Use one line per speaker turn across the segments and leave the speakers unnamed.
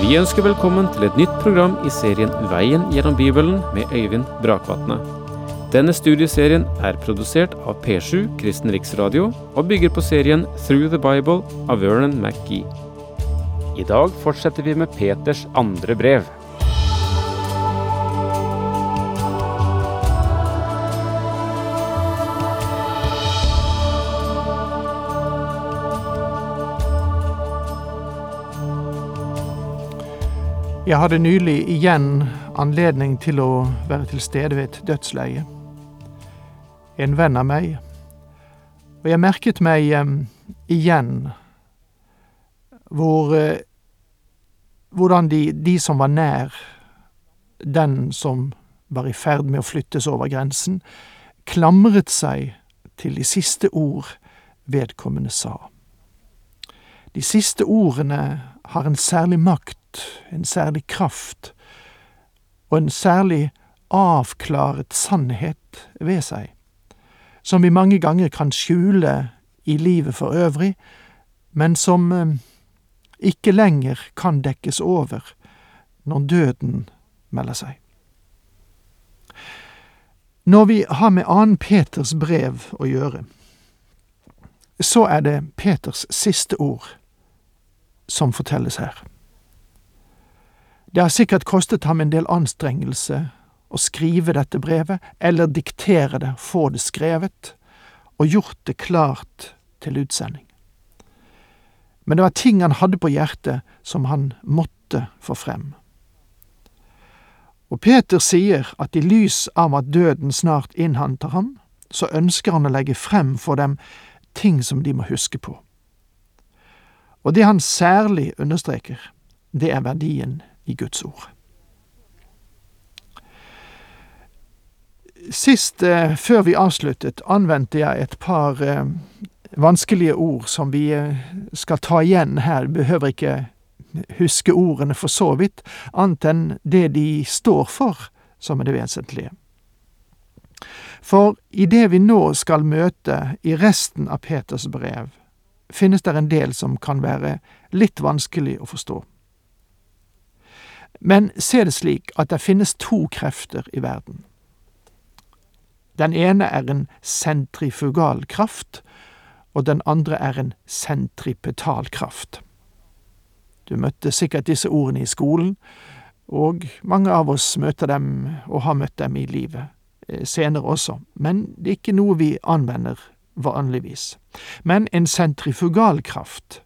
Vi ønsker velkommen til et nytt program i serien Veien gjennom Bibelen med Øyvind Brakvatne. Denne studieserien er produsert av P7 Kristen Riksradio og bygger på serien Through the Bible av Vernon McGee. I dag fortsetter vi med Peters andre brev.
Jeg hadde nylig igjen anledning til å være til stede ved et dødsleie. En venn av meg. Og jeg merket meg eh, igjen hvor eh, hvordan de, de som var nær den som var i ferd med å flyttes over grensen, klamret seg til de siste ord vedkommende sa. De siste ordene har en særlig makt en særlig kraft og en særlig avklaret sannhet ved seg, som vi mange ganger kan skjule i livet for øvrig, men som eh, ikke lenger kan dekkes over når døden melder seg. Når vi har med annen Peters brev å gjøre, så er det Peters siste ord som fortelles her. Det har sikkert kostet ham en del anstrengelse å skrive dette brevet, eller diktere det, få det skrevet, og gjort det klart til utsending. Men det var ting han hadde på hjertet som han måtte få frem. Og Peter sier at i lys av at døden snart innhenter ham, så ønsker han å legge frem for dem ting som de må huske på. Og det han særlig understreker, det er verdien i Guds ord. Sist, eh, før vi avsluttet, anvendte jeg et par eh, vanskelige ord som vi eh, skal ta igjen her. Behøver ikke huske ordene for så vidt, annet enn det de står for, som er det vesentlige. For i det vi nå skal møte i resten av Peters brev, finnes det en del som kan være litt vanskelig å forstå. Men se det slik at det finnes to krefter i verden. Den ene er en sentrifugal kraft, og den andre er en sentripetal kraft. Du møtte sikkert disse ordene i skolen, og mange av oss møter dem og har møtt dem i livet eh, senere også, men det er ikke noe vi anvender vanligvis. Men en sentrifugalkraft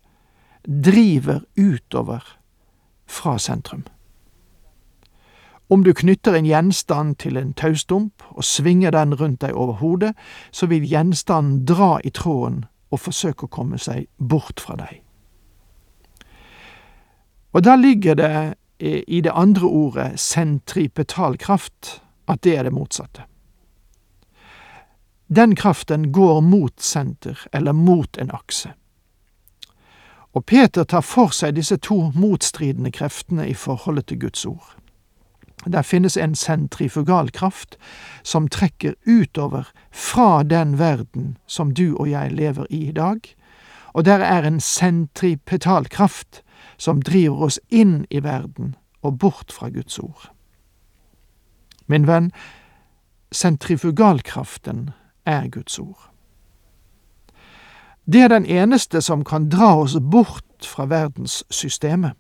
driver utover fra sentrum. Om du knytter en gjenstand til en taustump og svinger den rundt deg over hodet, så vil gjenstanden dra i tråden og forsøke å komme seg bort fra deg. Og da ligger det i det andre ordet sentripetalkraft at det er det motsatte. Den kraften går mot senter, eller mot en akse. Og Peter tar for seg disse to motstridende kreftene i forholdet til Guds ord. Der finnes en sentrifugalkraft som trekker utover fra den verden som du og jeg lever i i dag, og der er en sentripetalkraft som driver oss inn i verden og bort fra Guds ord. Min venn, sentrifugalkraften er Guds ord. Det er den eneste som kan dra oss bort fra verdenssystemet.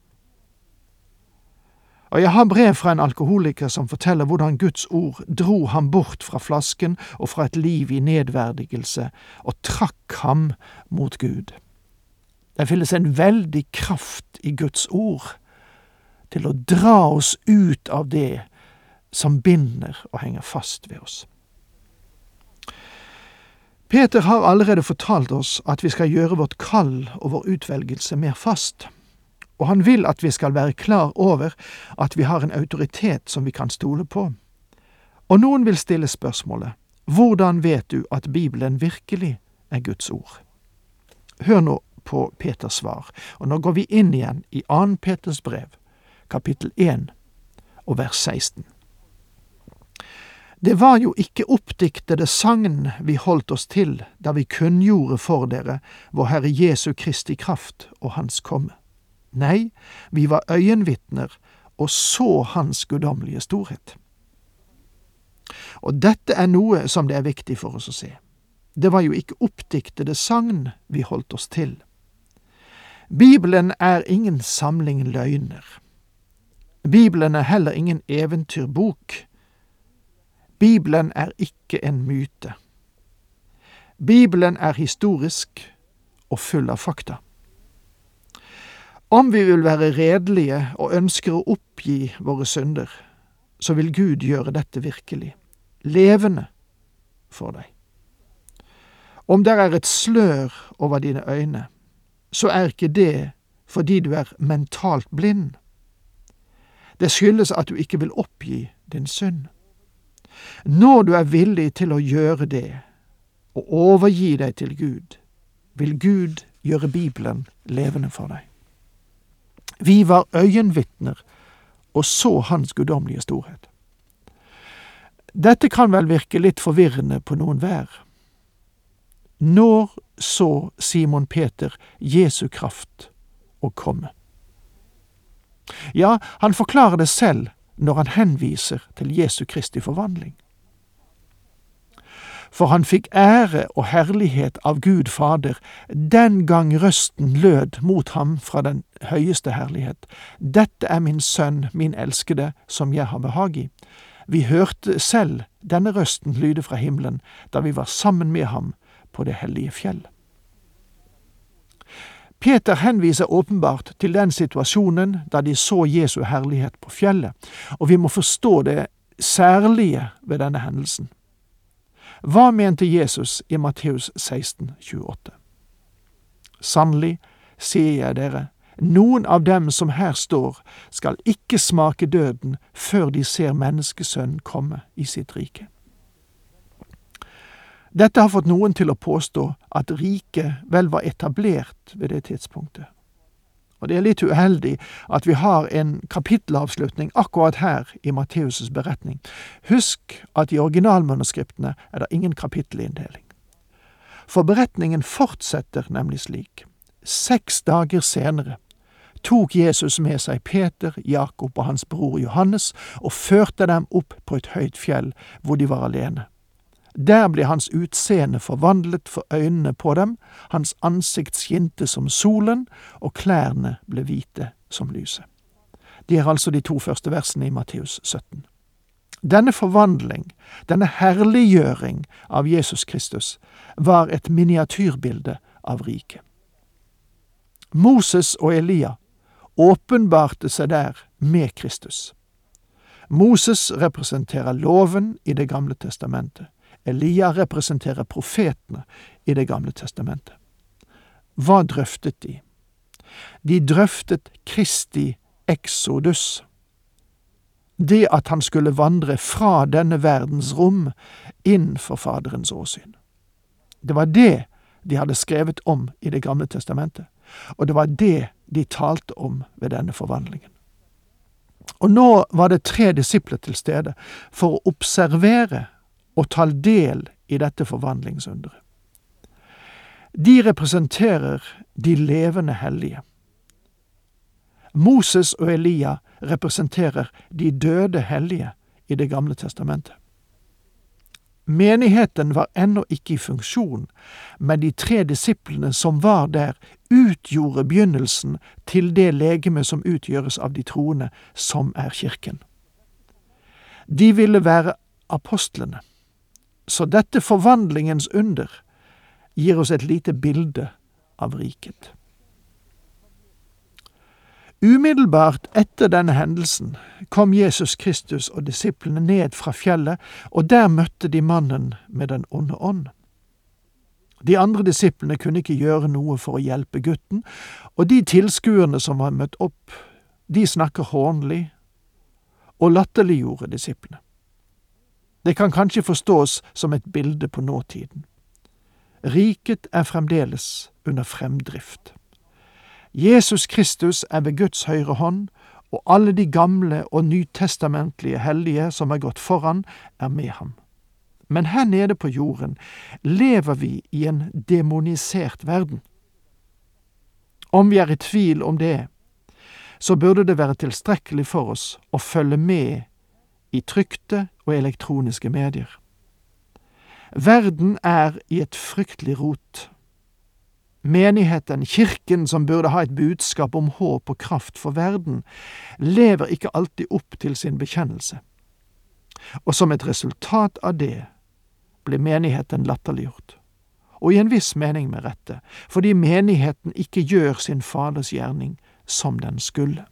Og jeg har brev fra en alkoholiker som forteller hvordan Guds ord dro ham bort fra flasken og fra et liv i nedverdigelse, og trakk ham mot Gud. Det finnes en veldig kraft i Guds ord til å dra oss ut av det som binder og henger fast ved oss. Peter har allerede fortalt oss at vi skal gjøre vårt kall og vår utvelgelse mer fast og han vil at vi skal være klar over at vi har en autoritet som vi kan stole på. Og noen vil stille spørsmålet hvordan vet du at Bibelen virkelig er Guds ord? Hør nå på Peters svar, og nå går vi inn igjen i 2. Peters brev, kapittel 1 og vers 16. Det var jo ikke oppdiktede sagn vi holdt oss til da vi kunngjorde for dere vår Herre Jesu Kristi kraft og Hans komme. Nei, vi var øyenvitner og så Hans guddommelige storhet. Og dette er noe som det er viktig for oss å se. Det var jo ikke oppdiktede sagn vi holdt oss til. Bibelen er ingen samling løgner. Bibelen er heller ingen eventyrbok. Bibelen er ikke en myte. Bibelen er historisk og full av fakta. Om vi vil være redelige og ønsker å oppgi våre synder, så vil Gud gjøre dette virkelig, levende, for deg. Om der er et slør over dine øyne, så er ikke det fordi du er mentalt blind. Det skyldes at du ikke vil oppgi din synd. Når du er villig til å gjøre det, og overgi deg til Gud, vil Gud gjøre Bibelen levende for deg. Vi var øyenvitner og så Hans guddommelige storhet. Dette kan vel virke litt forvirrende på noen hver. Når så Simon Peter Jesu kraft å komme? Ja, han forklarer det selv når han henviser til Jesu Kristi forvandling. For han fikk ære og herlighet av Gud Fader den gang røsten lød mot ham fra den høyeste herlighet. Dette er min sønn, min elskede, som jeg har behag i. Vi hørte selv denne røsten lyde fra himmelen da vi var sammen med ham på det hellige fjell. Peter henviser åpenbart til den situasjonen da de så Jesu herlighet på fjellet, og vi må forstå det særlige ved denne hendelsen. Hva mente Jesus i Matteus 16, 28? Sannelig, sier jeg dere, noen av dem som her står, skal ikke smake døden før de ser Menneskesønnen komme i sitt rike. Dette har fått noen til å påstå at riket vel var etablert ved det tidspunktet. Og det er litt uheldig at vi har en kapittelavslutning akkurat her i Matteus' beretning. Husk at i originalmanuskriptene er det ingen kapittelinndeling. For beretningen fortsetter nemlig slik. Seks dager senere tok Jesus med seg Peter, Jakob og hans bror Johannes og førte dem opp på et høyt fjell hvor de var alene. Der ble hans utseende forvandlet for øynene på dem, hans ansikt skinte som solen, og klærne ble hvite som lyset. De er altså de to første versene i Matteus 17. Denne forvandling, denne herliggjøring av Jesus Kristus, var et miniatyrbilde av riket. Moses og Elia åpenbarte seg der med Kristus. Moses representerer loven i Det gamle testamentet. Elia representerer profetene i Det gamle testamentet. Hva drøftet de? De drøftet Kristi exodus. Det at han skulle vandre fra denne verdens rom inn for Faderens åsyn. Det var det de hadde skrevet om i Det gamle testamentet, og det var det de talte om ved denne forvandlingen. Og nå var det tre disipler til stede for å observere og ta del i dette forvandlingsunderet. De representerer de levende hellige. Moses og Elia representerer de døde hellige i Det gamle testamentet. Menigheten var ennå ikke i funksjon, men de tre disiplene som var der, utgjorde begynnelsen til det legeme som utgjøres av de troende, som er kirken. De ville være apostlene. Så dette forvandlingens under gir oss et lite bilde av riket. Umiddelbart etter denne hendelsen kom Jesus Kristus og disiplene ned fra fjellet, og der møtte de mannen med den onde ånd. De andre disiplene kunne ikke gjøre noe for å hjelpe gutten, og de tilskuerne som var møtt opp, de snakker hånlig og latterliggjorde disiplene. Det kan kanskje forstås som et bilde på nåtiden. Riket er fremdeles under fremdrift. Jesus Kristus er ved Guds høyre hånd, og alle de gamle og nytestamentlige hellige som er gått foran, er med ham. Men her nede på jorden lever vi i en demonisert verden. Om vi er i tvil om det, så burde det være tilstrekkelig for oss å følge med i trykte og elektroniske medier. Verden er i et fryktelig rot. Menigheten, kirken som burde ha et budskap om håp og kraft for verden, lever ikke alltid opp til sin bekjennelse. Og som et resultat av det blir menigheten latterliggjort. Og i en viss mening med rette, fordi menigheten ikke gjør sin Faders gjerning som den skulle.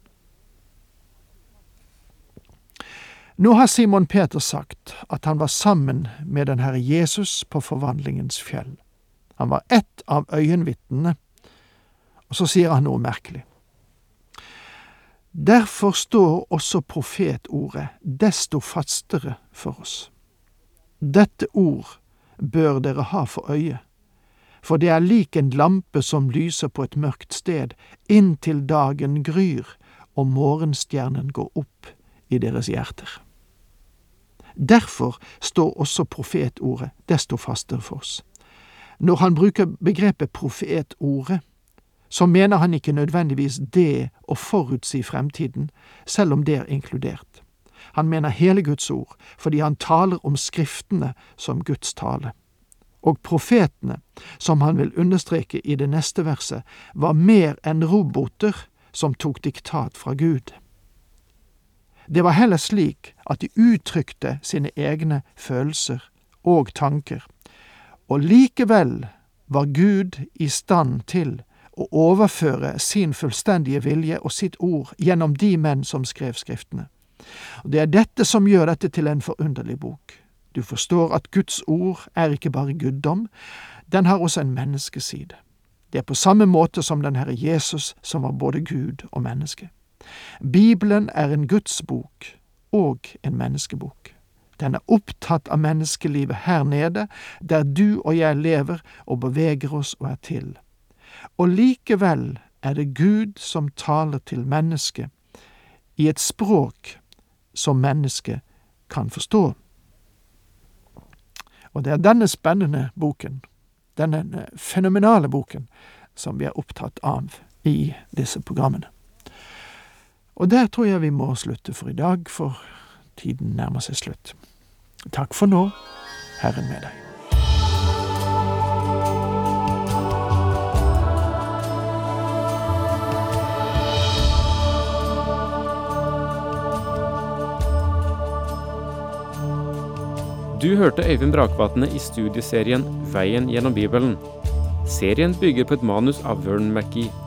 Nå har Simon Peter sagt at han var sammen med den Herre Jesus på forvandlingens fjell. Han var ett av øyenvitnene. Og så sier han noe merkelig. Derfor står også profetordet desto fastere for oss. Dette ord bør dere ha for øye, for det er lik en lampe som lyser på et mørkt sted, inntil dagen gryr og morgenstjernen går opp i deres hjerter. Derfor står også profetordet desto fastere for oss. Når han bruker begrepet profetordet, så mener han ikke nødvendigvis det å forutsi fremtiden, selv om det er inkludert. Han mener hele Guds ord, fordi han taler om Skriftene som Guds tale. Og profetene, som han vil understreke i det neste verset, var mer enn roboter som tok diktat fra Gud. Det var heller slik at de uttrykte sine egne følelser og tanker, og likevel var Gud i stand til å overføre sin fullstendige vilje og sitt ord gjennom de menn som skrev Skriftene. Og Det er dette som gjør dette til en forunderlig bok. Du forstår at Guds ord er ikke bare guddom, den har også en menneskeside. Det er på samme måte som den Herre Jesus, som var både Gud og menneske. Bibelen er en Guds bok og en menneskebok. Den er opptatt av menneskelivet her nede, der du og jeg lever og beveger oss og er til. Og likevel er det Gud som taler til mennesket i et språk som mennesket kan forstå. Og det er denne spennende boken, denne fenomenale boken, som vi er opptatt av i disse programmene. Og der tror jeg vi må slutte for i dag, for tiden nærmer seg slutt. Takk for nå, Herren med deg.
Du hørte Øyvind Brakvatne i studieserien Veien gjennom Bibelen. Serien bygger på et manus av Vern McGee.